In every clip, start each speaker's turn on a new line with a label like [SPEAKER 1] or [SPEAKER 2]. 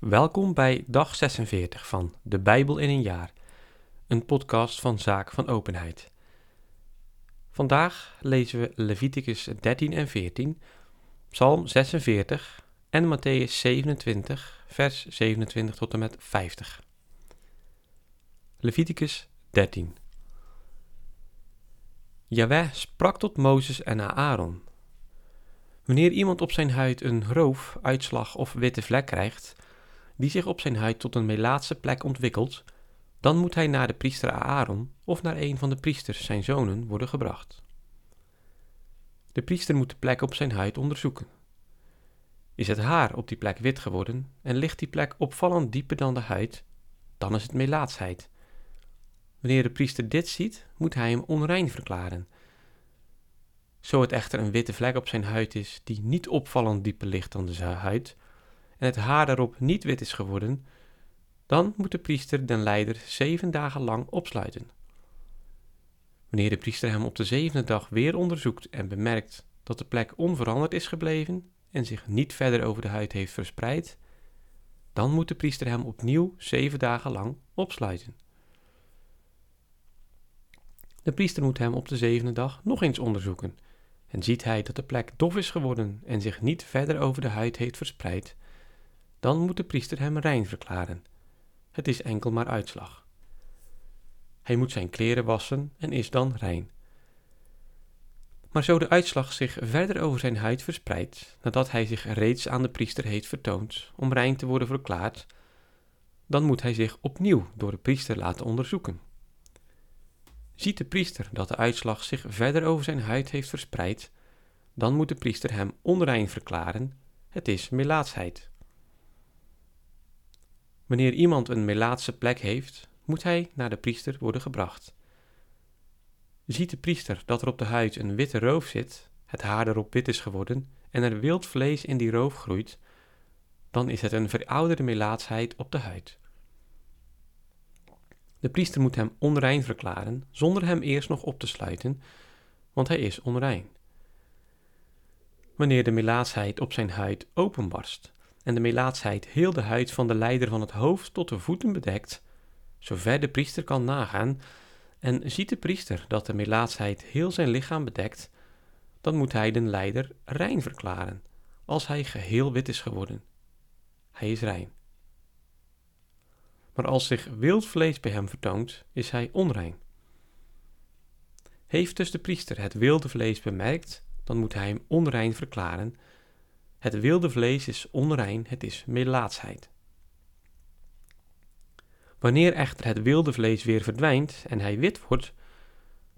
[SPEAKER 1] Welkom bij dag 46 van De Bijbel in een jaar, een podcast van Zaak van Openheid. Vandaag lezen we Leviticus 13 en 14, Psalm 46 en Matthäus 27, vers 27 tot en met 50. Leviticus 13 Jaweh sprak tot Mozes en Aaron. Wanneer iemand op zijn huid een roof, uitslag of witte vlek krijgt, die zich op zijn huid tot een melaatse plek ontwikkelt, dan moet hij naar de priester Aaron of naar een van de priesters, zijn zonen, worden gebracht. De priester moet de plek op zijn huid onderzoeken. Is het haar op die plek wit geworden en ligt die plek opvallend dieper dan de huid, dan is het melaatsheid. Wanneer de priester dit ziet, moet hij hem onrein verklaren. Zo het echter een witte vlek op zijn huid is die niet opvallend dieper ligt dan de huid, en het haar daarop niet wit is geworden, dan moet de priester den leider zeven dagen lang opsluiten. Wanneer de priester hem op de zevende dag weer onderzoekt en bemerkt dat de plek onveranderd is gebleven en zich niet verder over de huid heeft verspreid, dan moet de priester hem opnieuw zeven dagen lang opsluiten. De priester moet hem op de zevende dag nog eens onderzoeken. En ziet hij dat de plek dof is geworden en zich niet verder over de huid heeft verspreid, dan moet de priester hem rein verklaren. Het is enkel maar uitslag. Hij moet zijn kleren wassen en is dan rein. Maar zo de uitslag zich verder over zijn huid verspreidt, nadat hij zich reeds aan de priester heeft vertoond om rein te worden verklaard, dan moet hij zich opnieuw door de priester laten onderzoeken. Ziet de priester dat de uitslag zich verder over zijn huid heeft verspreid, dan moet de priester hem onrein verklaren, het is melaatsheid. Wanneer iemand een melaatse plek heeft, moet hij naar de priester worden gebracht. Ziet de priester dat er op de huid een witte roof zit, het haar erop wit is geworden en er wild vlees in die roof groeit, dan is het een verouderde melaatsheid op de huid. De priester moet hem onrein verklaren, zonder hem eerst nog op te sluiten, want hij is onrein. Wanneer de melaatsheid op zijn huid openbarst en de melaatsheid heel de huid van de leider van het hoofd tot de voeten bedekt, zover de priester kan nagaan, en ziet de priester dat de melaatsheid heel zijn lichaam bedekt, dan moet hij den leider rein verklaren, als hij geheel wit is geworden. Hij is rein. Maar als zich wild vlees bij hem vertoont, is hij onrein. Heeft dus de priester het wilde vlees bemerkt, dan moet hij hem onrein verklaren. Het wilde vlees is onrein, het is melaatsheid. Wanneer echter het wilde vlees weer verdwijnt en hij wit wordt,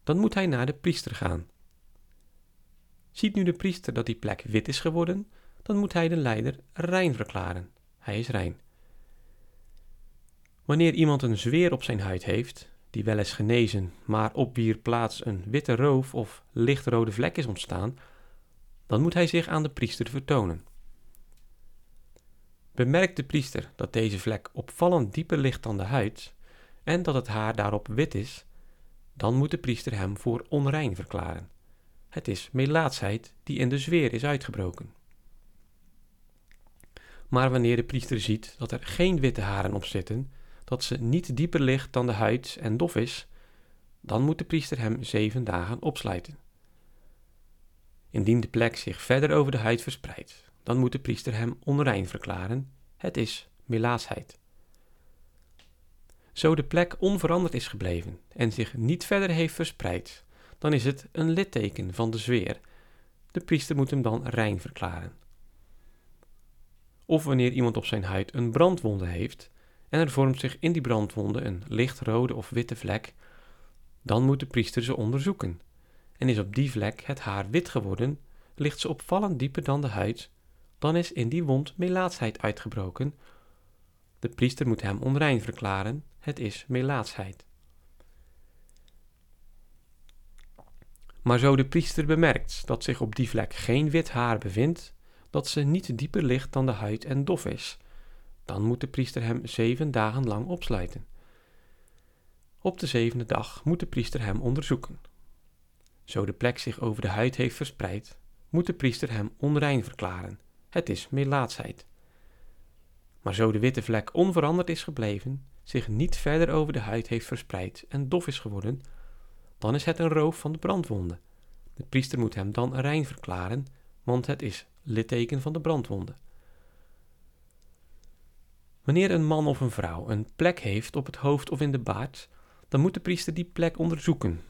[SPEAKER 1] dan moet hij naar de priester gaan. Ziet nu de priester dat die plek wit is geworden, dan moet hij de leider rein verklaren. Hij is rein. Wanneer iemand een zweer op zijn huid heeft, die wel is genezen, maar op wier plaats een witte roof of lichtrode vlek is ontstaan, dan moet hij zich aan de priester vertonen. Bemerkt de priester dat deze vlek opvallend dieper ligt dan de huid en dat het haar daarop wit is, dan moet de priester hem voor onrein verklaren. Het is melaatsheid die in de zweer is uitgebroken. Maar wanneer de priester ziet dat er geen witte haren op zitten, dat ze niet dieper ligt dan de huid en dof is, dan moet de priester hem zeven dagen opsluiten. Indien de plek zich verder over de huid verspreidt, dan moet de priester hem onrein verklaren, het is melaatsheid. Zo de plek onveranderd is gebleven en zich niet verder heeft verspreid, dan is het een litteken van de zweer. De priester moet hem dan rein verklaren. Of wanneer iemand op zijn huid een brandwonde heeft, en er vormt zich in die brandwonde een lichtrode of witte vlek, dan moet de priester ze onderzoeken. En is op die vlek het haar wit geworden, ligt ze opvallend dieper dan de huid, dan is in die wond melaatsheid uitgebroken. De priester moet hem onrein verklaren, het is melaatsheid. Maar zo de priester bemerkt dat zich op die vlek geen wit haar bevindt, dat ze niet dieper ligt dan de huid en dof is, dan moet de priester hem zeven dagen lang opsluiten. Op de zevende dag moet de priester hem onderzoeken. Zo de plek zich over de huid heeft verspreid, moet de priester hem onrein verklaren. Het is melaatsheid. Maar zo de witte vlek onveranderd is gebleven, zich niet verder over de huid heeft verspreid en dof is geworden, dan is het een roof van de brandwonde. De priester moet hem dan rein verklaren, want het is litteken van de brandwonde. Wanneer een man of een vrouw een plek heeft op het hoofd of in de baard, dan moet de priester die plek onderzoeken.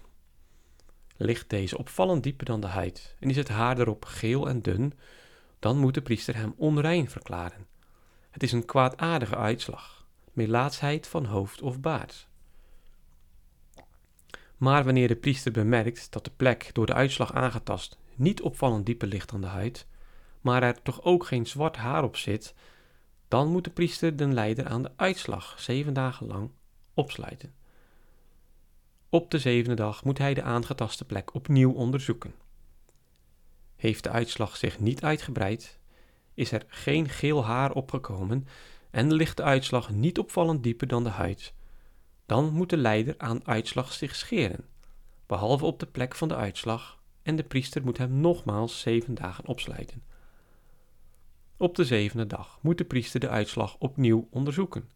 [SPEAKER 1] Ligt deze opvallend dieper dan de huid en is het haar erop geel en dun, dan moet de priester hem onrein verklaren. Het is een kwaadaardige uitslag, melaatsheid van hoofd of baard. Maar wanneer de priester bemerkt dat de plek door de uitslag aangetast niet opvallend dieper ligt dan de huid, maar er toch ook geen zwart haar op zit, dan moet de priester de leider aan de uitslag zeven dagen lang opsluiten. Op de zevende dag moet hij de aangetaste plek opnieuw onderzoeken. Heeft de uitslag zich niet uitgebreid, is er geen geel haar opgekomen en ligt de uitslag niet opvallend dieper dan de huid, dan moet de leider aan uitslag zich scheren, behalve op de plek van de uitslag, en de priester moet hem nogmaals zeven dagen opsluiten. Op de zevende dag moet de priester de uitslag opnieuw onderzoeken.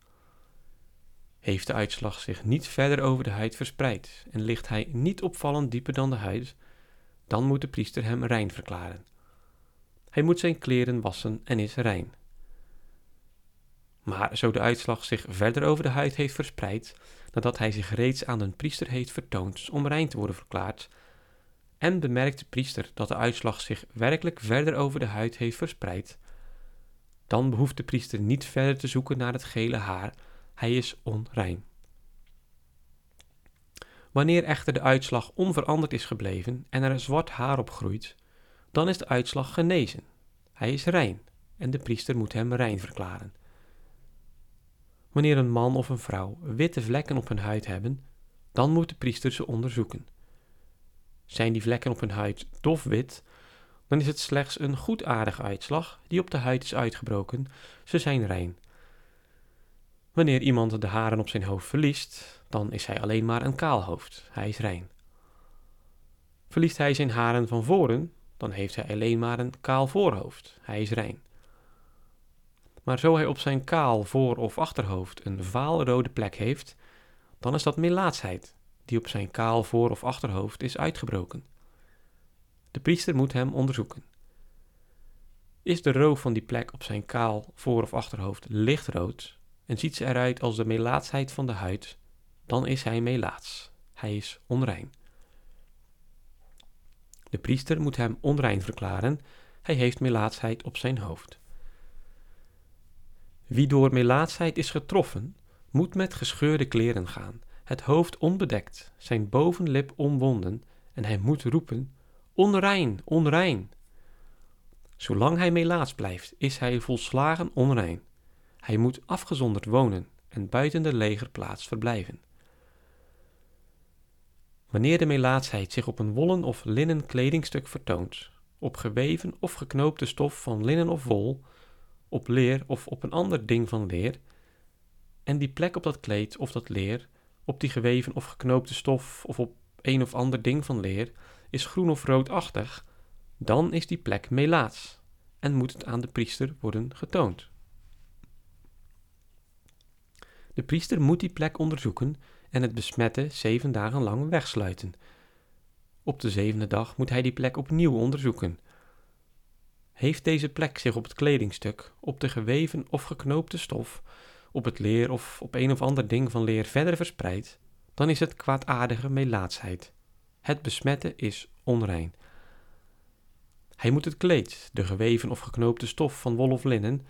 [SPEAKER 1] Heeft de uitslag zich niet verder over de huid verspreid en ligt hij niet opvallend dieper dan de huid, dan moet de priester hem rein verklaren. Hij moet zijn kleren wassen en is rein. Maar zo de uitslag zich verder over de huid heeft verspreid, nadat hij zich reeds aan een priester heeft vertoond om rein te worden verklaard, en bemerkt de priester dat de uitslag zich werkelijk verder over de huid heeft verspreid, dan behoeft de priester niet verder te zoeken naar het gele haar, hij is onrein. Wanneer echter de uitslag onveranderd is gebleven en er zwart haar op groeit, dan is de uitslag genezen. Hij is rein en de priester moet hem rein verklaren. Wanneer een man of een vrouw witte vlekken op hun huid hebben, dan moet de priester ze onderzoeken. Zijn die vlekken op hun huid dofwit, dan is het slechts een goedaardige uitslag die op de huid is uitgebroken, ze zijn rein. Wanneer iemand de haren op zijn hoofd verliest, dan is hij alleen maar een kaal hoofd, hij is rein. Verliest hij zijn haren van voren, dan heeft hij alleen maar een kaal voorhoofd, hij is rein. Maar zo hij op zijn kaal voor- of achterhoofd een vaalrode plek heeft, dan is dat melaatsheid, die op zijn kaal voor- of achterhoofd is uitgebroken. De priester moet hem onderzoeken. Is de roof van die plek op zijn kaal voor- of achterhoofd lichtrood en ziet ze eruit als de melaatsheid van de huid, dan is hij melaats. Hij is onrein. De priester moet hem onrein verklaren, hij heeft melaatsheid op zijn hoofd. Wie door melaatsheid is getroffen, moet met gescheurde kleren gaan, het hoofd onbedekt, zijn bovenlip omwonden, en hij moet roepen: Onrein, onrein. Zolang hij melaats blijft, is hij volslagen onrein. Hij moet afgezonderd wonen en buiten de legerplaats verblijven. Wanneer de melaatsheid zich op een wollen of linnen kledingstuk vertoont, op geweven of geknoopte stof van linnen of wol, op leer of op een ander ding van leer, en die plek op dat kleed of dat leer, op die geweven of geknoopte stof of op een of ander ding van leer, is groen of roodachtig, dan is die plek melaats en moet het aan de priester worden getoond. De priester moet die plek onderzoeken en het besmette zeven dagen lang wegsluiten. Op de zevende dag moet hij die plek opnieuw onderzoeken. Heeft deze plek zich op het kledingstuk, op de geweven of geknoopte stof, op het leer of op een of ander ding van leer verder verspreid, dan is het kwaadaardige melaatsheid. Het besmette is onrein. Hij moet het kleed, de geweven of geknoopte stof van wol of linnen,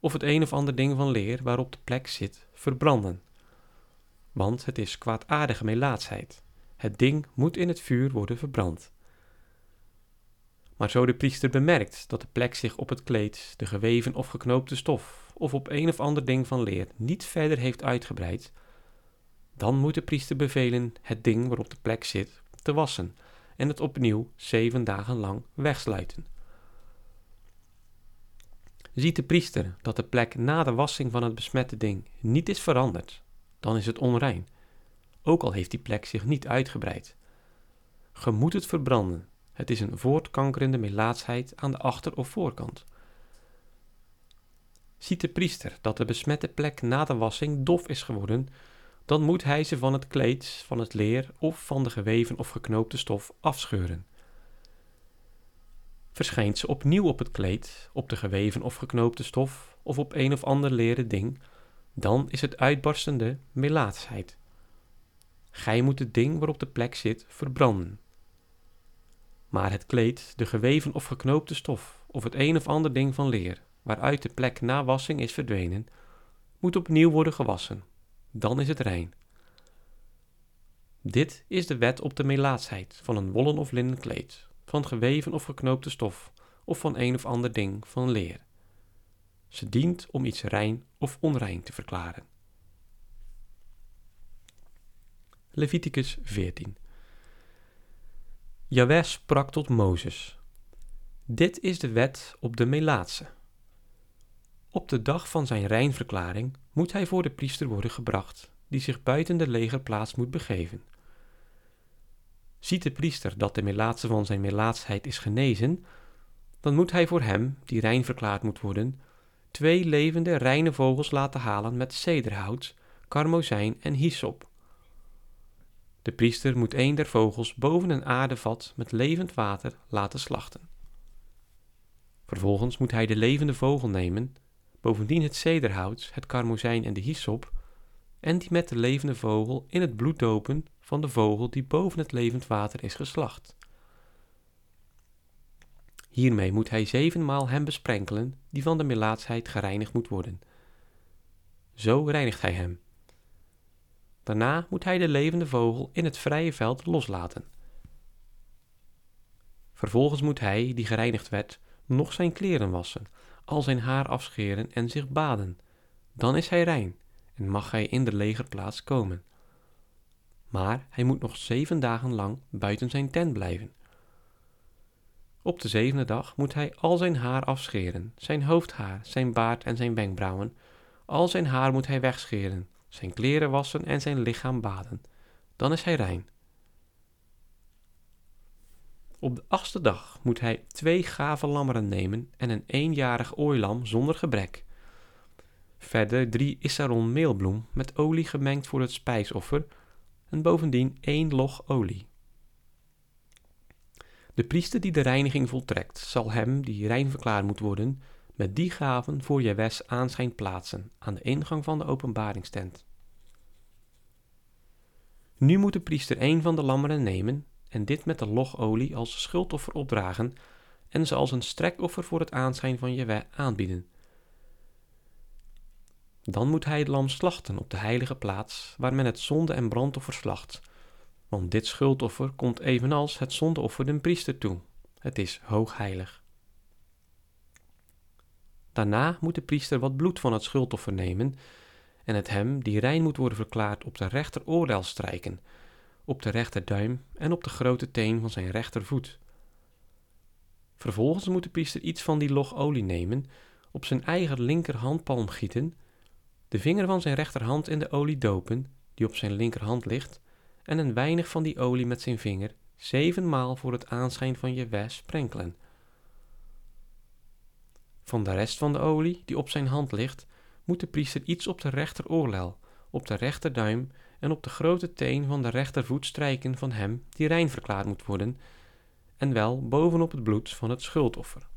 [SPEAKER 1] of het een of ander ding van leer waarop de plek zit, verbranden. Want het is kwaadaardige melaatsheid. Het ding moet in het vuur worden verbrand. Maar zo de priester bemerkt dat de plek zich op het kleed, de geweven of geknoopte stof, of op een of ander ding van leer niet verder heeft uitgebreid, dan moet de priester bevelen het ding waarop de plek zit te wassen en het opnieuw zeven dagen lang wegsluiten. Ziet de priester dat de plek na de wassing van het besmette ding niet is veranderd, dan is het onrein, ook al heeft die plek zich niet uitgebreid. Ge moet het verbranden, het is een voortkankerende melaatsheid aan de achter- of voorkant. Ziet de priester dat de besmette plek na de wassing dof is geworden, dan moet hij ze van het kleed, van het leer of van de geweven of geknoopte stof afscheuren. Verschijnt ze opnieuw op het kleed, op de geweven of geknoopte stof of op een of ander leren ding, dan is het uitbarstende melaatsheid. Gij moet het ding waarop de plek zit verbranden. Maar het kleed, de geweven of geknoopte stof of het een of ander ding van leer, waaruit de plek na wassing is verdwenen, moet opnieuw worden gewassen. Dan is het rein. Dit is de wet op de melaatsheid van een wollen of linnen kleed, van geweven of geknoopte stof of van een of ander ding van leer. Ze dient om iets rein of onrein te verklaren. Leviticus 14 Jaweh sprak tot Mozes. Dit is de wet op de Melaatse. Op de dag van zijn rijnverklaring moet hij voor de priester worden gebracht, die zich buiten de legerplaats moet begeven. Ziet de priester dat de melaatse van zijn melaatsheid is genezen, dan moet hij voor hem, die rein verklaard moet worden, twee levende reine vogels laten halen met cederhout, karmozijn en hyssop. De priester moet een der vogels boven een aardevat met levend water laten slachten. Vervolgens moet hij de levende vogel nemen, bovendien het cederhout, het karmozijn en de hyssop, en die met de levende vogel in het bloed dopen van de vogel die boven het levend water is geslacht. Hiermee moet hij zevenmaal hem besprenkelen die van de melaatsheid gereinigd moet worden. Zo reinigt hij hem. Daarna moet hij de levende vogel in het vrije veld loslaten. Vervolgens moet hij, die gereinigd werd, nog zijn kleren wassen, al zijn haar afscheren en zich baden. Dan is hij rein en mag hij in de legerplaats komen. Maar hij moet nog zeven dagen lang buiten zijn tent blijven. Op de zevende dag moet hij al zijn haar afscheren, zijn hoofdhaar, zijn baard en zijn wenkbrauwen. Al zijn haar moet hij wegscheren, zijn kleren wassen en zijn lichaam baden. Dan is hij rein. Op de achtste dag moet hij twee gave lammeren nemen en een eenjarig ooilam zonder gebrek. Verder drie issaron meelbloem met olie gemengd voor het spijsoffer en bovendien één log olie. De priester die de reiniging voltrekt, zal hem, die rein verklaard moet worden, met die gaven voor Jewes aanschijn plaatsen aan de ingang van de openbaringstent. Nu moet de priester een van de lammeren nemen en dit met de logolie als schuldoffer opdragen en ze als een strekoffer voor het aanschijn van Jewe aanbieden. Dan moet hij het lam slachten op de heilige plaats waar men het zonde- en brandoffer slacht, want dit schuldoffer komt evenals het zondeoffer den priester toe. Het is hoogheilig. Daarna moet de priester wat bloed van het schuldoffer nemen en het hem, die rein moet worden verklaard, op de rechteroordeel strijken, op de rechterduim en op de grote teen van zijn rechtervoet. Vervolgens moet de priester iets van die log olie nemen, op zijn eigen linkerhandpalm gieten, de vinger van zijn rechterhand in de olie dopen, die op zijn linkerhand ligt, en een weinig van die olie met zijn vinger zevenmaal voor het aanschijn van je sprenkelen. Van de rest van de olie die op zijn hand ligt, moet de priester iets op de rechteroorlel, op de rechterduim en op de grote teen van de rechtervoet strijken van hem die rein verklaard moet worden, en wel bovenop het bloed van het schuldoffer.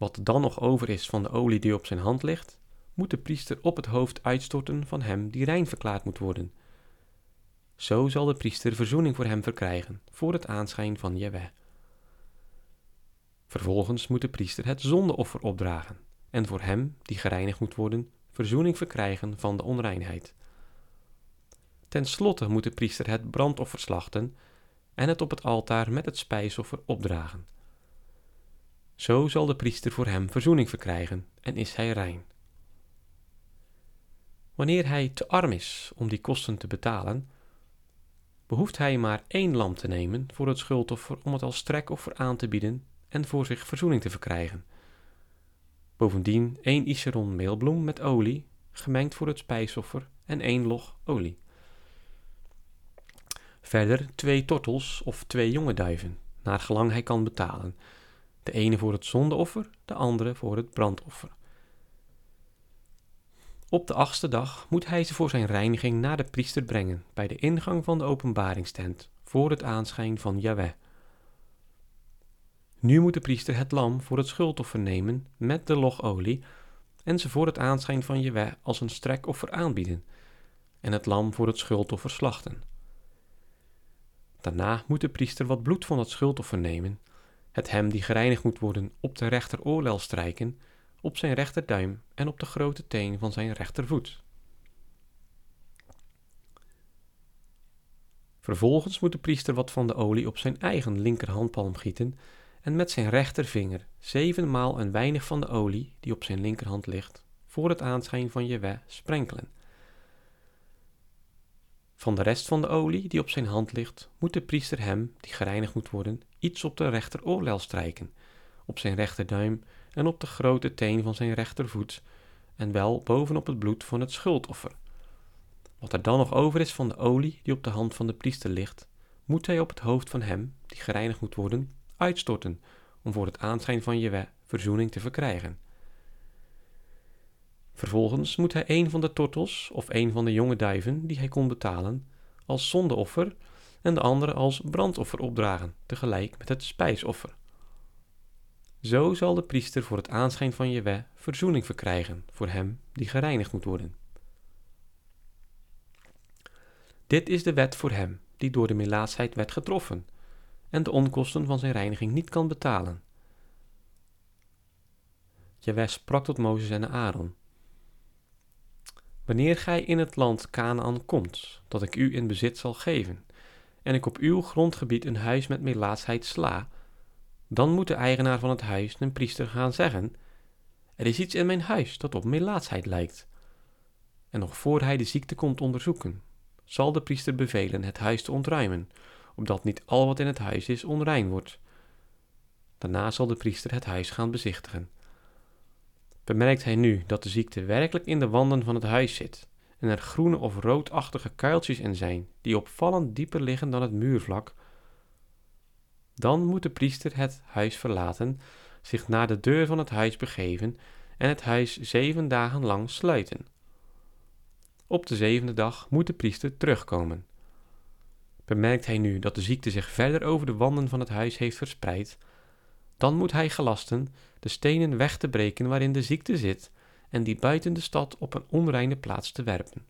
[SPEAKER 1] Wat dan nog over is van de olie die op zijn hand ligt, moet de priester op het hoofd uitstorten van hem die rein verklaard moet worden. Zo zal de priester verzoening voor hem verkrijgen, voor het aanschijn van Jewe. Vervolgens moet de priester het zondeoffer opdragen, en voor hem, die gereinigd moet worden, verzoening verkrijgen van de onreinheid. Ten slotte moet de priester het brandoffer slachten en het op het altaar met het spijsoffer opdragen. Zo zal de priester voor hem verzoening verkrijgen en is hij rein. Wanneer hij te arm is om die kosten te betalen, behoeft hij maar één lam te nemen voor het schuldoffer om het als strekoffer aan te bieden en voor zich verzoening te verkrijgen. Bovendien één iseron meelbloem met olie, gemengd voor het spijsoffer, en één log olie. Verder twee tortels of twee jonge duiven, naar gelang hij kan betalen, De ene voor het zondeoffer, de andere voor het brandoffer. Op de achtste dag moet hij ze voor zijn reiniging naar de priester brengen bij de ingang van de openbaringstent voor het aanschijn van Yahweh. Nu moet de priester het lam voor het schuldoffer nemen met de logolie en ze voor het aanschijn van Jeweh als een strekoffer aanbieden en het lam voor het schuldoffer slachten. Daarna moet de priester wat bloed van het schuldoffer nemen, het hem die gereinigd moet worden op de rechteroorlel strijken, op zijn rechterduim en op de grote teen van zijn rechtervoet. Vervolgens moet de priester wat van de olie op zijn eigen linkerhandpalm gieten en met zijn rechtervinger zevenmaal een weinig van de olie die op zijn linkerhand ligt, voor het aanschijn van Jewe sprenkelen. Van de rest van de olie die op zijn hand ligt, moet de priester hem, die gereinigd moet worden, iets op de rechteroorlel strijken, op zijn rechterduim en op de grote teen van zijn rechtervoet, en wel bovenop het bloed van het schuldoffer. Wat er dan nog over is van de olie die op de hand van de priester ligt, moet hij op het hoofd van hem, die gereinigd moet worden, uitstorten, om voor het aanschijn van Jewe verzoening te verkrijgen. Vervolgens moet hij een van de tortels of een van de jonge duiven die hij kon betalen, als zondeoffer en de andere als brandoffer opdragen, tegelijk met het spijsoffer. Zo zal de priester voor het aanschijn van Jewe verzoening verkrijgen voor hem die gereinigd moet worden. Dit is de wet voor hem die door de melaatsheid werd getroffen en de onkosten van zijn reiniging niet kan betalen. Jewe sprak tot Mozes en Aaron. Wanneer gij in het land Canaan komt, dat ik u in bezit zal geven, en ik op uw grondgebied een huis met melaatsheid sla, dan moet de eigenaar van het huis een priester gaan zeggen: Er is iets in mijn huis dat op melaatsheid lijkt. En nog voor hij de ziekte komt onderzoeken, zal de priester bevelen het huis te ontruimen, opdat niet al wat in het huis is onrein wordt. Daarna zal de priester het huis gaan bezichtigen. Bemerkt hij nu dat de ziekte werkelijk in de wanden van het huis zit en er groene of roodachtige kuiltjes in zijn die opvallend dieper liggen dan het muurvlak, dan moet de priester het huis verlaten, zich naar de deur van het huis begeven en het huis zeven dagen lang sluiten. Op de zevende dag moet de priester terugkomen. Bemerkt hij nu dat de ziekte zich verder over de wanden van het huis heeft verspreid, dan moet hij gelasten de stenen weg te breken waarin de ziekte zit en die buiten de stad op een onreine plaats te werpen.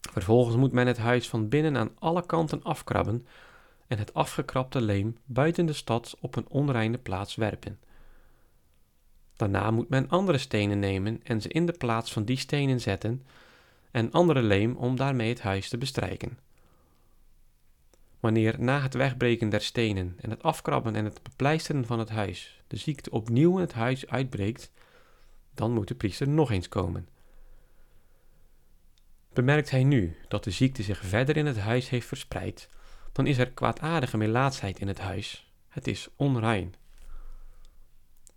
[SPEAKER 1] Vervolgens moet men het huis van binnen aan alle kanten afkrabben en het afgekrabde leem buiten de stad op een onreine plaats werpen. Daarna moet men andere stenen nemen en ze in de plaats van die stenen zetten en andere leem om daarmee het huis te bestrijken. Wanneer na het wegbreken der stenen en het afkrabben en het bepleisteren van het huis de ziekte opnieuw in het huis uitbreekt, dan moet de priester nog eens komen. Bemerkt hij nu dat de ziekte zich verder in het huis heeft verspreid, dan is er kwaadaardige melaatsheid in het huis. Het is onrein.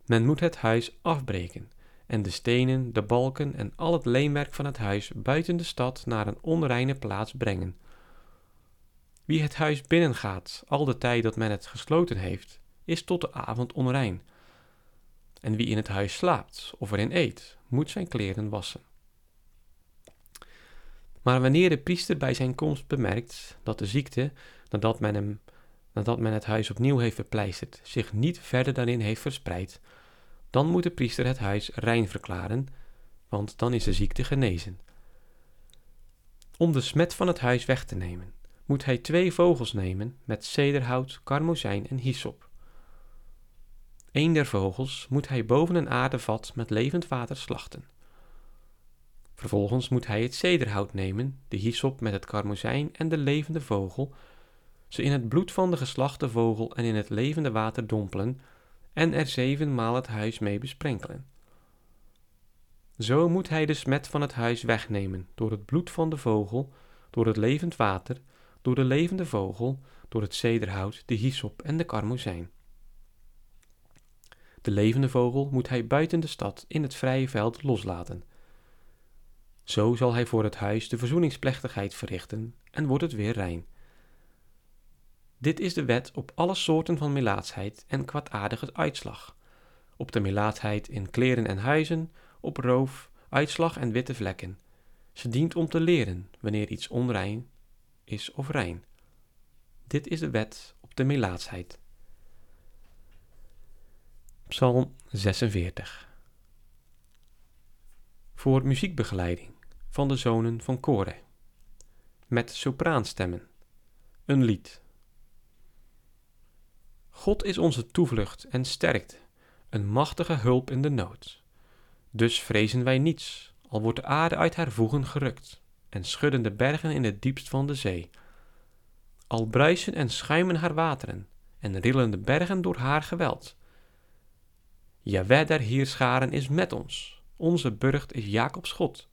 [SPEAKER 1] Men moet het huis afbreken en de stenen, de balken en al het leemwerk van het huis buiten de stad naar een onreine plaats brengen wie het huis binnengaat, al de tijd dat men het gesloten heeft, is tot de avond onrein. En wie in het huis slaapt of erin eet, moet zijn kleren wassen. Maar wanneer de priester bij zijn komst bemerkt dat de ziekte, nadat men, nadat men het huis opnieuw heeft verpleisterd, zich niet verder daarin heeft verspreid, dan moet de priester het huis rein verklaren, want dan is de ziekte genezen. Om de smet van het huis weg te nemen, moet hij twee vogels nemen met cederhout, karmozijn en hyssop. Een der vogels moet hij boven een aardevat met levend water slachten. Vervolgens moet hij het cederhout nemen, de hyssop met het karmozijn en de levende vogel, ze in het bloed van de geslachte vogel en in het levende water dompelen en er zevenmaal het huis mee besprenkelen. Zo moet hij de smet van het huis wegnemen door het bloed van de vogel, door het levend water door de levende vogel, door het cederhout, de hyssop en de karmozijn. De levende vogel moet hij buiten de stad in het vrije veld loslaten. Zo zal hij voor het huis de verzoeningsplechtigheid verrichten en wordt het weer rein. Dit is de wet op alle soorten van melaatsheid en kwaadaardige uitslag. Op de melaatsheid in kleren en huizen, op roof, uitslag en witte vlekken. Ze dient om te leren wanneer iets onrein is of rein. Dit is de wet op de melaatsheid. Psalm 46 Voor muziekbegeleiding van de zonen van Kore. Met sopraanstemmen. Een lied. God is onze toevlucht en sterkte, een machtige hulp in de nood. Dus vrezen wij niets, al wordt de aarde uit haar voegen gerukt en schudden de bergen in het diepst van de zee. Al bruisen en schuimen haar wateren en rillen de bergen door haar geweld. Jaweh der Heerscharen is met ons, onze burcht is Jacobs God.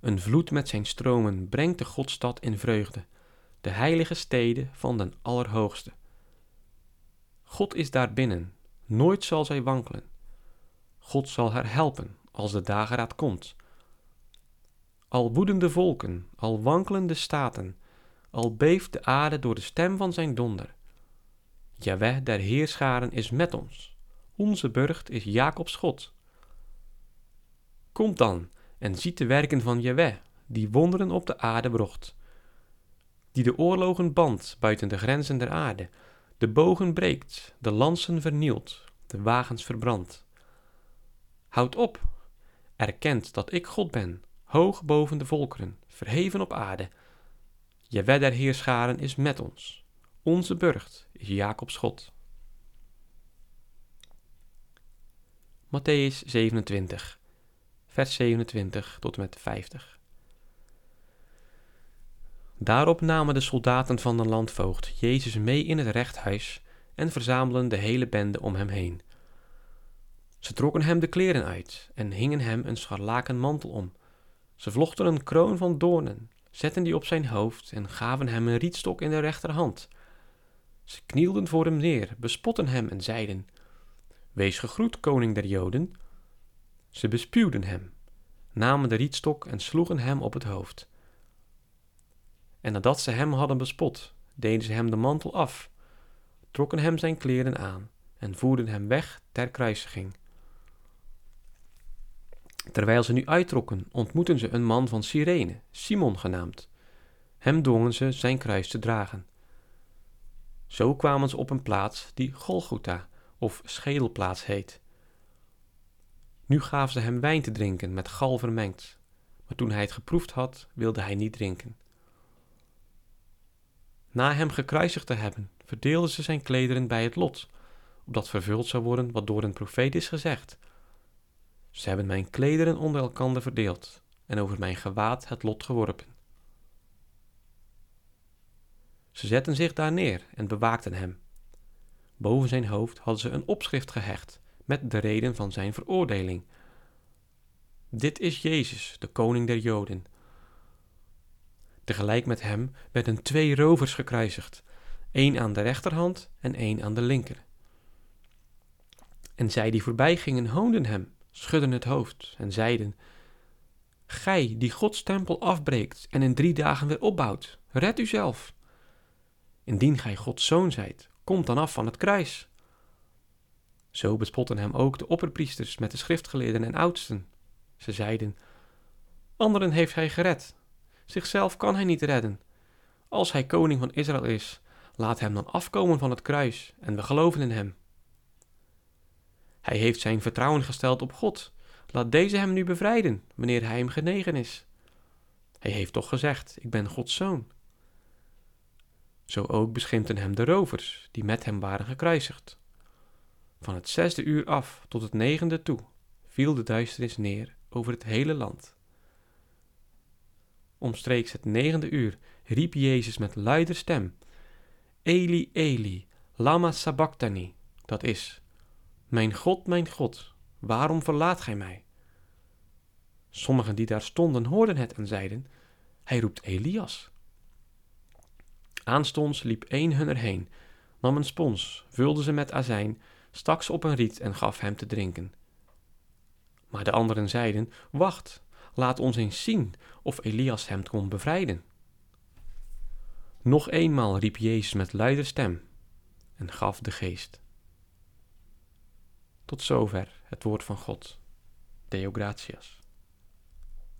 [SPEAKER 1] Een vloed met zijn stromen brengt de Godstad in vreugde, de heilige steden van den Allerhoogste. God is daar binnen, nooit zal zij wankelen. God zal haar helpen als de dageraad komt. Al woedende volken, al wankelende staten, al beeft de aarde door de stem van zijn donder. Jaweh der heerscharen is met ons, onze burcht is Jacobs God. Komt dan en ziet de werken van Jaweh, die wonderen op de aarde brocht, die de oorlogen bandt buiten de grenzen der aarde, de bogen breekt, de lansen vernielt, de wagens verbrandt. Houd op, erkent dat ik God ben, hoog boven de volkeren, verheven op aarde. Jaweh der heerscharen is met ons, onze burcht is Jacobs God. Matthäus 27, vers 27 tot en met 50. Daarop namen de soldaten van de landvoogd Jezus mee in het rechthuis en verzamelden de hele bende om hem heen. Ze trokken hem de kleren uit en hingen hem een scharlaken mantel om. Ze vlochten een kroon van doornen, zetten die op zijn hoofd en gaven hem een rietstok in de rechterhand. Ze knielden voor hem neer, bespotten hem en zeiden: Wees gegroet, koning der Joden. Ze bespuwden hem, namen de rietstok en sloegen hem op het hoofd. En nadat ze hem hadden bespot, deden ze hem de mantel af, trokken hem zijn kleren aan en voerden hem weg ter kruisiging. Terwijl ze nu uittrokken, ontmoetten ze een man van Cyrene, Simon genaamd. Hem dwongen ze zijn kruis te dragen. Zo kwamen ze op een plaats die Golgotha of schedelplaats heet. Nu gaven ze hem wijn te drinken met gal vermengd, maar toen hij het geproefd had, wilde hij niet drinken. Na hem gekruisigd te hebben, verdeelden ze zijn klederen bij het lot, opdat vervuld zou worden wat door een profeet is gezegd. Ze hebben mijn klederen onder elkander verdeeld en over mijn gewaad het lot geworpen. Ze zetten zich daar neer en bewaakten hem. Boven zijn hoofd hadden ze een opschrift gehecht met de reden van zijn veroordeling. Dit is Jezus, de koning der Joden. Tegelijk met hem werden twee rovers gekruisigd, één aan de rechterhand en één aan de linker. En zij die voorbij gingen hoonden hem, schudden het hoofd en zeiden: Gij die Gods tempel afbreekt en in drie dagen weer opbouwt, red uzelf. Indien gij Gods zoon zijt, kom dan af van het kruis. Zo bespotten hem ook de opperpriesters met de schriftgeleerden en oudsten. Ze zeiden: Anderen heeft hij gered, zichzelf kan hij niet redden. Als hij koning van Israël is, laat hem dan afkomen van het kruis en we geloven in hem. Hij heeft zijn vertrouwen gesteld op God. Laat deze hem nu bevrijden, wanneer hij hem genegen is. Hij heeft toch gezegd: Ik ben Gods zoon. Zo ook beschimpten hem de rovers, die met hem waren gekruisigd. Van het zesde uur af tot het negende toe viel de duisternis neer over het hele land. Omstreeks het negende uur riep Jezus met luider stem: Eli, Eli, lama sabachthani, dat is: Mijn God, mijn God, waarom verlaat gij mij? Sommigen die daar stonden hoorden het en zeiden: Hij roept Elias. Aanstonds liep een hunner heen, nam een spons, vulde ze met azijn, stak ze op een riet en gaf hem te drinken. Maar de anderen zeiden: Wacht, laat ons eens zien of Elias hem kon bevrijden. Nog eenmaal riep Jezus met luide stem en gaf de geest. Tot zover het woord van God. Deo gratias.